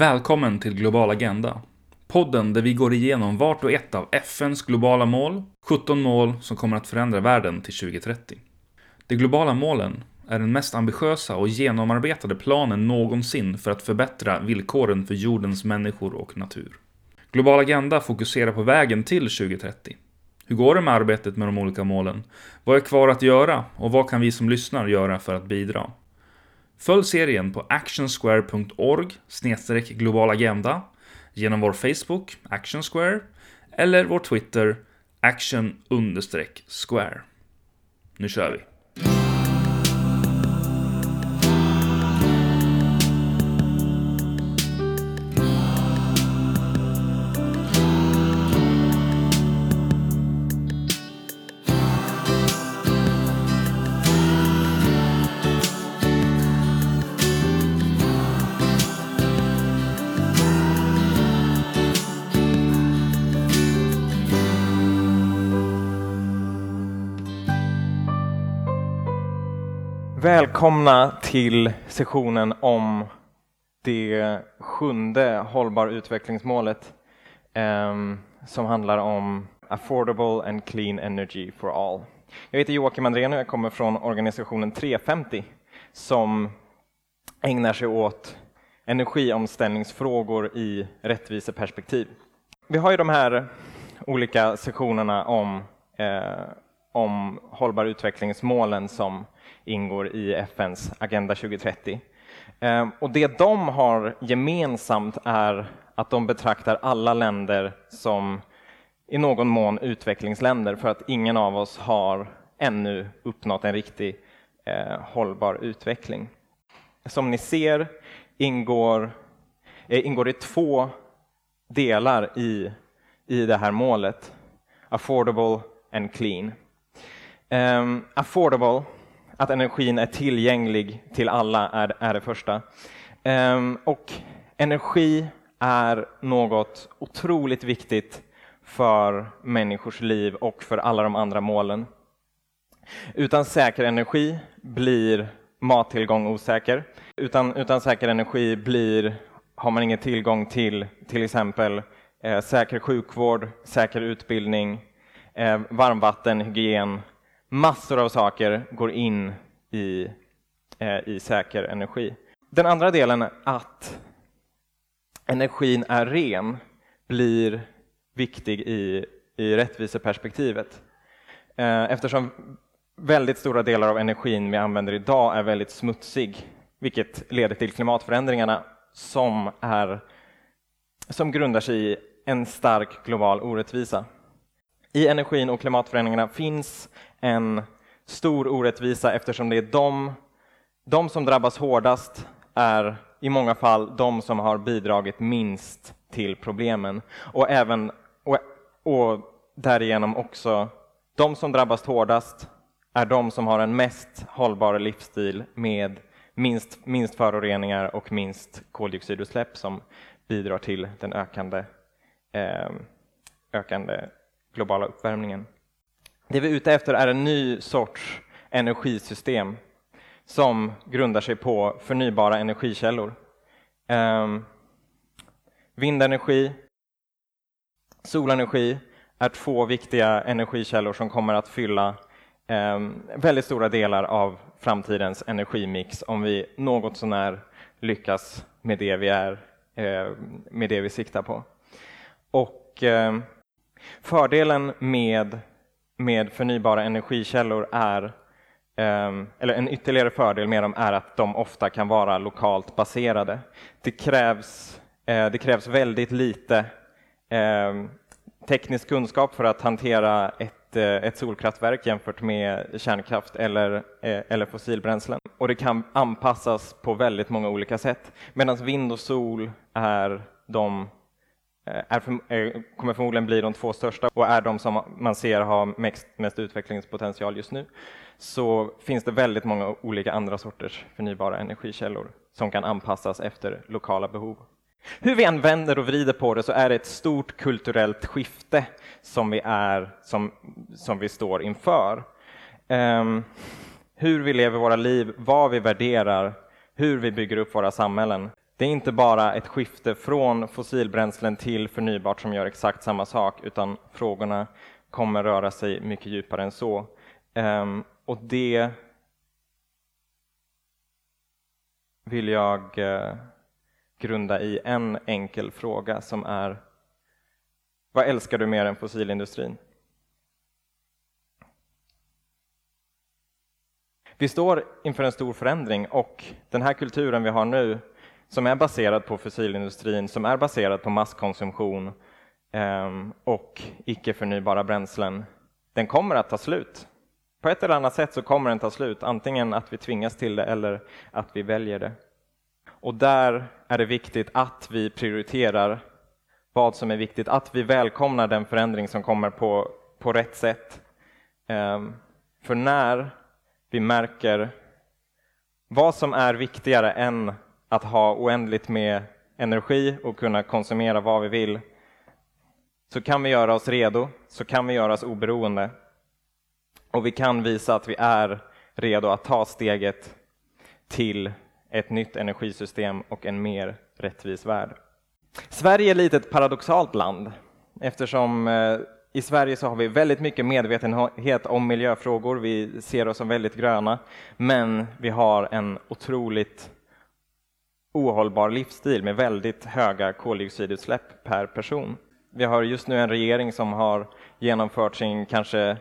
Välkommen till Global Agenda. Podden där vi går igenom vart och ett av FNs globala mål, 17 mål som kommer att förändra världen till 2030. De globala målen är den mest ambitiösa och genomarbetade planen någonsin för att förbättra villkoren för jordens människor och natur. Global Agenda fokuserar på vägen till 2030. Hur går det med arbetet med de olika målen? Vad är kvar att göra och vad kan vi som lyssnar göra för att bidra? Följ serien på actionsquare.org globalagenda genom vår Facebook, Actionsquare, eller vår Twitter, action-square. Nu kör vi! Välkomna till sessionen om det sjunde hållbar utvecklingsmålet um, som handlar om affordable and clean energy for all. Jag heter Joakim Andrén och jag kommer från organisationen 350 som ägnar sig åt energiomställningsfrågor i rättviseperspektiv. Vi har ju de här olika sessionerna om, eh, om hållbar utvecklingsmålen som ingår i FNs Agenda 2030. Ehm, och det de har gemensamt är att de betraktar alla länder som i någon mån utvecklingsländer för att ingen av oss har ännu uppnått en riktig eh, hållbar utveckling. Som ni ser ingår, eh, ingår det två delar i, i det här målet. Affordable and clean. Um, affordable att energin är tillgänglig till alla är, är det första. Um, och energi är något otroligt viktigt för människors liv och för alla de andra målen. Utan säker energi blir mattillgång osäker. Utan, utan säker energi blir, har man ingen tillgång till till exempel eh, säker sjukvård, säker utbildning, eh, varmvatten, hygien, massor av saker går in i, eh, i säker energi. Den andra delen, att energin är ren, blir viktig i, i rättviseperspektivet. Eh, eftersom väldigt stora delar av energin vi använder idag är väldigt smutsig, vilket leder till klimatförändringarna som, är, som grundar sig i en stark global orättvisa. I energin och klimatförändringarna finns en stor orättvisa eftersom det är de, de som drabbas hårdast är i många fall de som har bidragit minst till problemen. Och även och, och därigenom också de som drabbas hårdast är de som har en mest hållbar livsstil med minst, minst föroreningar och minst koldioxidutsläpp som bidrar till den ökande, eh, ökande globala uppvärmningen. Det vi är ute efter är en ny sorts energisystem som grundar sig på förnybara energikällor. Um, vindenergi, solenergi är två viktiga energikällor som kommer att fylla um, väldigt stora delar av framtidens energimix om vi något sånär lyckas med det vi är, uh, med det vi siktar på. Och um, Fördelen med med förnybara energikällor är ehm, eller en ytterligare fördel med dem är att de ofta kan vara lokalt baserade. Det krävs, eh, det krävs väldigt lite ehm, teknisk kunskap för att hantera ett, eh, ett solkraftverk jämfört med kärnkraft eller, eh, eller fossilbränslen. Och det kan anpassas på väldigt många olika sätt. Medan vind och sol är de Eh, är för, eh, kommer förmodligen bli de två största och är de som man ser har mest, mest utvecklingspotential just nu så finns det väldigt många olika andra sorters förnybara energikällor som kan anpassas efter lokala behov. Hur vi än vänder och vrider på det så är det ett stort kulturellt skifte som vi, är, som, som vi står inför. Um, hur vi lever våra liv, vad vi värderar, hur vi bygger upp våra samhällen. Det är inte bara ett skifte från fossilbränslen till förnybart som gör exakt samma sak, utan frågorna kommer röra sig mycket djupare än så. Um, och det vill jag uh, grunda i en enkel fråga som är Vad älskar du mer än fossilindustrin? Vi står inför en stor förändring och den här kulturen vi har nu som är baserad på fossilindustrin, som är baserad på masskonsumtion ehm, och icke förnybara bränslen, den kommer att ta slut. På ett eller annat sätt så kommer den ta slut, antingen att vi tvingas till det eller att vi väljer det. Och där är det viktigt att vi prioriterar vad som är viktigt, att vi välkomnar den förändring som kommer på, på rätt sätt. Ehm, för när vi märker vad som är viktigare än att ha oändligt med energi och kunna konsumera vad vi vill, så kan vi göra oss redo, så kan vi göra oss oberoende. Och vi kan visa att vi är redo att ta steget till ett nytt energisystem och en mer rättvis värld. Sverige är lite ett paradoxalt land eftersom eh, i Sverige så har vi väldigt mycket medvetenhet om miljöfrågor. Vi ser oss som väldigt gröna, men vi har en otroligt ohållbar livsstil med väldigt höga koldioxidutsläpp per person. Vi har just nu en regering som har genomfört sin kanske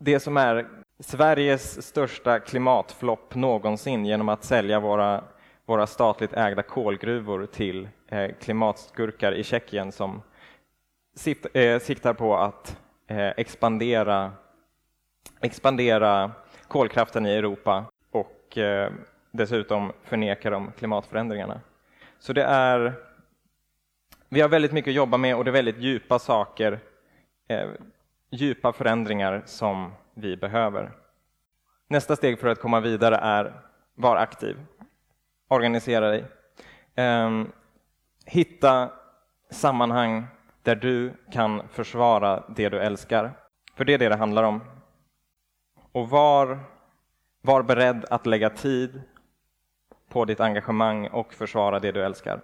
det som är Sveriges största klimatflopp någonsin genom att sälja våra, våra statligt ägda kolgruvor till eh, klimatskurkar i Tjeckien som sitt, eh, siktar på att eh, expandera, expandera kolkraften i Europa och eh, dessutom förnekar de klimatförändringarna. Så det är, vi har väldigt mycket att jobba med och det är väldigt djupa saker, eh, djupa förändringar som vi behöver. Nästa steg för att komma vidare är var aktiv, organisera dig. Eh, hitta sammanhang där du kan försvara det du älskar. För det är det det handlar om. Och var, var beredd att lägga tid på ditt engagemang och försvara det du älskar.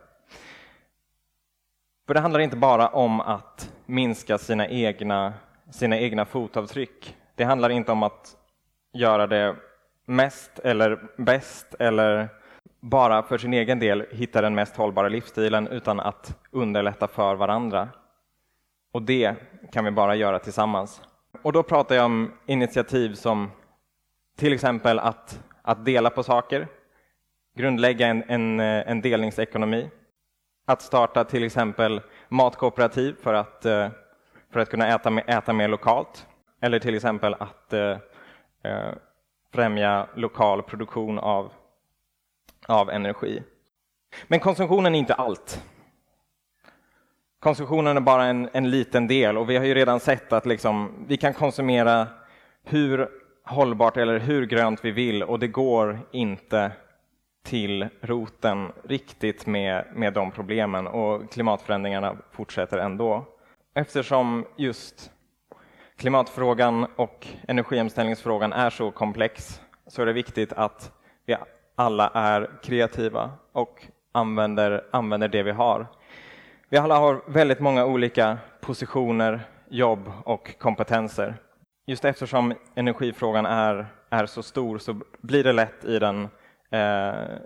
För det handlar inte bara om att minska sina egna, sina egna fotavtryck. Det handlar inte om att göra det mest eller bäst eller bara för sin egen del hitta den mest hållbara livsstilen utan att underlätta för varandra. Och det kan vi bara göra tillsammans. Och då pratar jag om initiativ som till exempel att, att dela på saker, grundlägga en, en, eh, en delningsekonomi, att starta till exempel matkooperativ för att, eh, för att kunna äta, äta mer lokalt, eller till exempel att eh, eh, främja lokal produktion av, av energi. Men konsumtionen är inte allt. Konsumtionen är bara en, en liten del och vi har ju redan sett att liksom, vi kan konsumera hur hållbart eller hur grönt vi vill och det går inte till roten riktigt med, med de problemen och klimatförändringarna fortsätter ändå. Eftersom just klimatfrågan och energiomställningsfrågan är så komplex så är det viktigt att vi alla är kreativa och använder, använder det vi har. Vi alla har väldigt många olika positioner, jobb och kompetenser. Just eftersom energifrågan är, är så stor så blir det lätt i den, eh,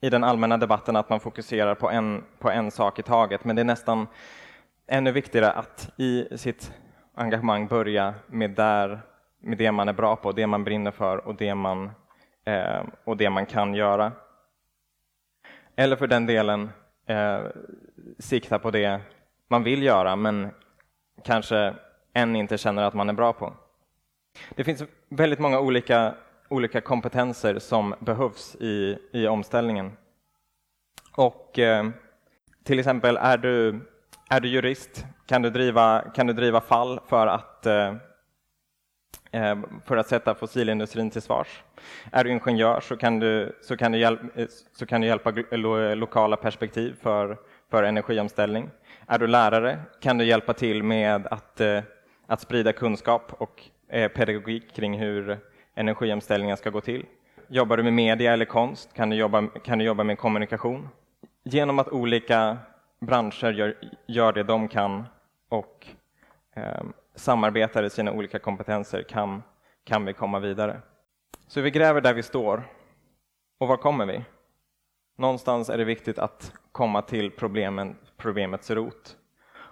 i den allmänna debatten att man fokuserar på en, på en sak i taget. Men det är nästan ännu viktigare att i sitt engagemang börja med, där, med det man är bra på, det man brinner för och det man, eh, och det man kan göra. Eller för den delen eh, sikta på det man vill göra men kanske än inte känner att man är bra på. Det finns väldigt många olika, olika kompetenser som behövs i, i omställningen. Och eh, till exempel, är du, är du jurist kan du driva, kan du driva fall för att eh, eh för att sätta fossilindustrin till svars. Är du ingenjör så kan du, så kan du, hjälp, eh, så kan du hjälpa lokala perspektiv för, för energiomställning. Är du lärare kan du hjälpa till med att, eh, att sprida kunskap och eh, pedagogik kring hur energiomställningen ska gå till. jobbar du med media eller konst? Kan du jobba, kan du jobba med kommunikation? Genom att olika branscher gör, gör det de kan och eh, samarbetar i sina olika kompetenser kan, kan vi komma vidare. Så vi gräver där vi står. Och var kommer vi? Någonstans är det viktigt att komma till problemen, problemets rot.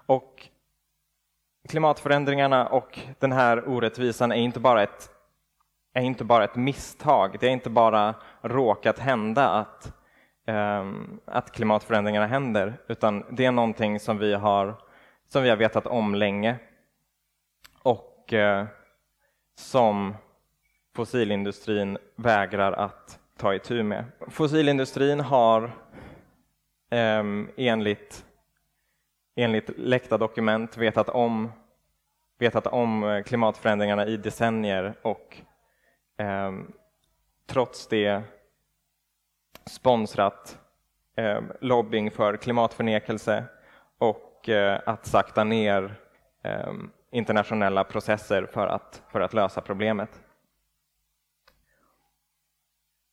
Och klimatförändringarna och den här orättvisan är inte bara ett, är inte bara ett misstag. Det är inte bara råkat hända att, um, att klimatförändringarna händer, utan det är någonting som vi har, som vi har vetat om länge och uh, som fossilindustrin vägrar att ta itu med. Fossilindustrin har um, enligt enligt läckta dokument vetat om, vetat om eh, klimatförändringarna i decennier och eh, trots det sponsrat eh, lobbying för klimatförnekelse och eh, att sakta ner eh, internationella processer för att, för att lösa problemet.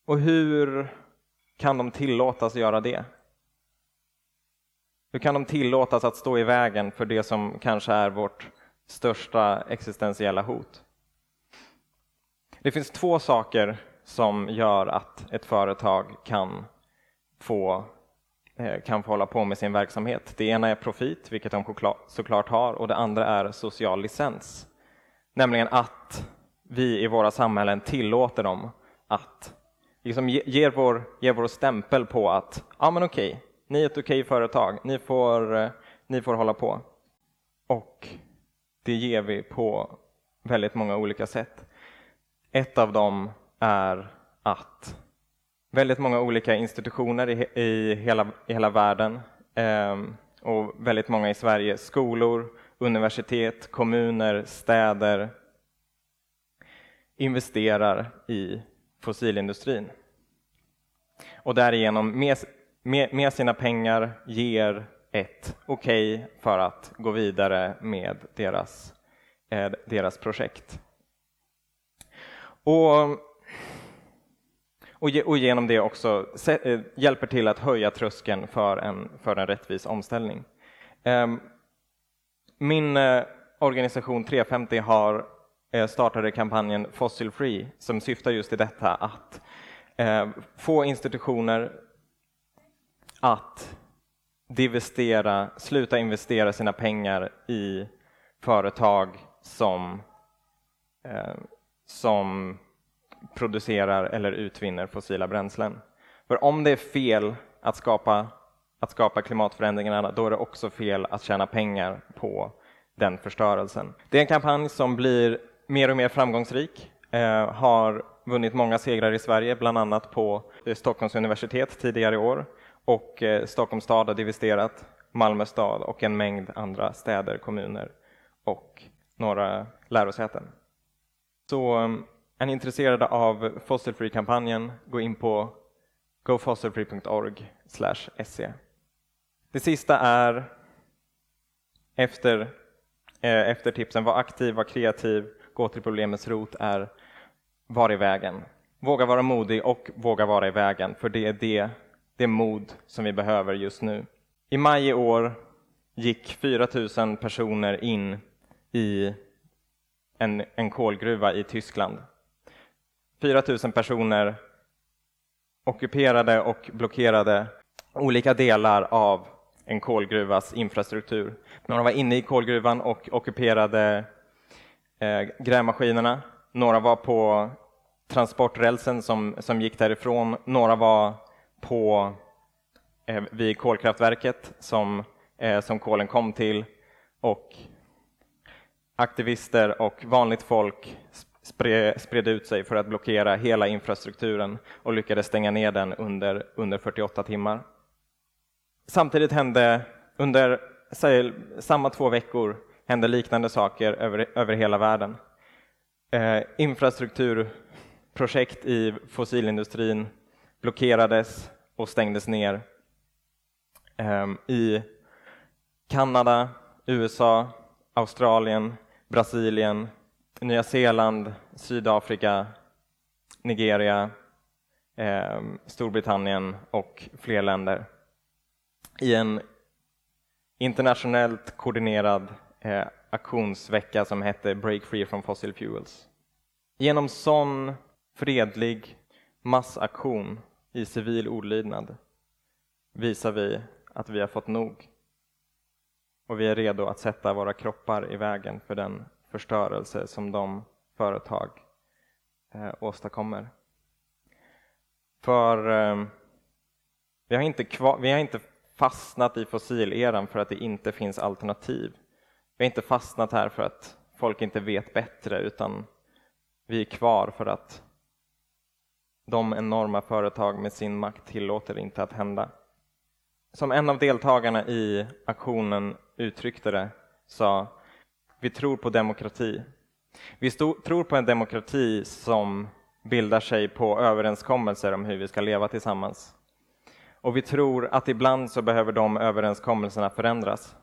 Och hur kan de tillåtas göra det? Hur kan de tillåtas att stå i vägen för det som kanske är vårt största existentiella hot? Det finns två saker som gör att ett företag kan få, eh, kan få hålla på med sin verksamhet. Det ena är profit, vilket de såklart har, och det andra är social licens. Nämligen att vi i våra samhällen tillåter dem att liksom ger, vår, ger vår stämpel på att ja, men okej, ni är ett okej företag, ni får, eh, ni får hålla på. Och det ger vi på väldigt många olika sätt. Ett av dem är att väldigt många olika institutioner i, i, hela, i hela världen eh, och väldigt många i Sverige, skolor, universitet, kommuner, städer investerar i fossilindustrin. Och därigenom med, med, med sina pengar ger ett okej okay för att gå vidare med deras, eh, deras projekt. Och, och, och, genom det också eh, hjälper till att höja tröskeln för en, för en rättvis omställning. Eh, min eh, organisation 350 har eh, startade kampanjen Fossil Free som syftar just till detta att eh, få institutioner att divestera, sluta investera sina pengar i företag som, eh, som producerar eller utvinner fossila bränslen. För om det är fel att skapa, att skapa klimatförändringarna, då är det också fel att tjäna pengar på den förstörelsen. Det är en kampanj som blir mer och mer framgångsrik, eh, har vunnit många segrar i Sverige, bland annat på eh, Stockholms universitet tidigare i år och eh, Stockholms stad har divesterat, Malmö stad och en mängd andra städer, kommuner och några lärosäten. Så um, är ni intresserade av Fossilfree-kampanjen, gå in på gofossilfree.org se. Det sista är efter, eh, efter tipsen, var aktiv, var kreativ, gå till problemets rot är var i vägen. Våga vara modig och våga vara i vägen, för det är det det mod som vi behöver just nu. I maj i år gick 4 000 personer in i en, en kolgruva i Tyskland. 4 000 personer ockuperade och blockerade olika delar av en kolgruvas infrastruktur. Några var inne i kolgruvan och ockuperade eh, grävmaskinerna. Några var på transporträlsen som, som gick därifrån. Några var på, eh, vid kolkraftverket som, eh, som kolen kom till och aktivister och vanligt folk spred, ut sig för att blockera hela infrastrukturen och lyckades stänga ner den under, under 48 timmar. Samtidigt hände under säg, samma två veckor hände liknande saker över, över hela världen. Eh, infrastrukturprojekt i fossilindustrin blockerades och stängdes ner. Eh, I Kanada, USA, Australien, Brasilien, Nya Zeeland, Sydafrika, Nigeria, eh, Storbritannien och fler länder i en internationellt koordinerad eh, aktionsvecka som hette Break Free from Fossil Fuels. Genom sån fredlig massaktion i civil olydnad visar vi att vi har fått nog och vi är redo att sätta våra kroppar i vägen för den förstörelse som de företag eh, åstadkommer. För eh, vi, har inte kvar, vi har inte fastnat i fossileran för att det inte finns alternativ. Vi har inte fastnat här för att folk inte vet bättre utan vi är kvar för att de enorma företag med sin makt tillåter inte att hända. Som en av deltagarna i aktionen uttryckte det sa vi tror på demokrati. Vi tror på en demokrati som bildar sig på överenskommelser om hur vi ska leva tillsammans. Och vi tror att ibland så behöver de överenskommelserna förändras.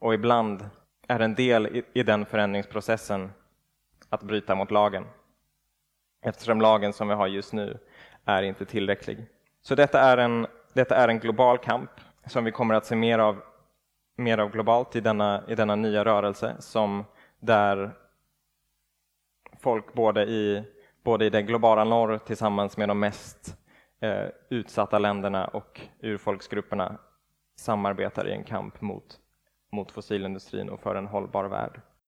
Och ibland är en del i den förändringsprocessen att bryta mot lagen. Eftersom lagen som vi har just nu är inte tillräcklig. Så detta är en, detta är en global kamp som vi kommer att se mer av, mer av globalt i denna, i denna nya rörelse som där folk både i, både i det globala norr tillsammans med de mest eh, utsatta länderna och urfolksgrupperna samarbetar i en kamp mot, mot fossilindustrin och för en hållbar värld.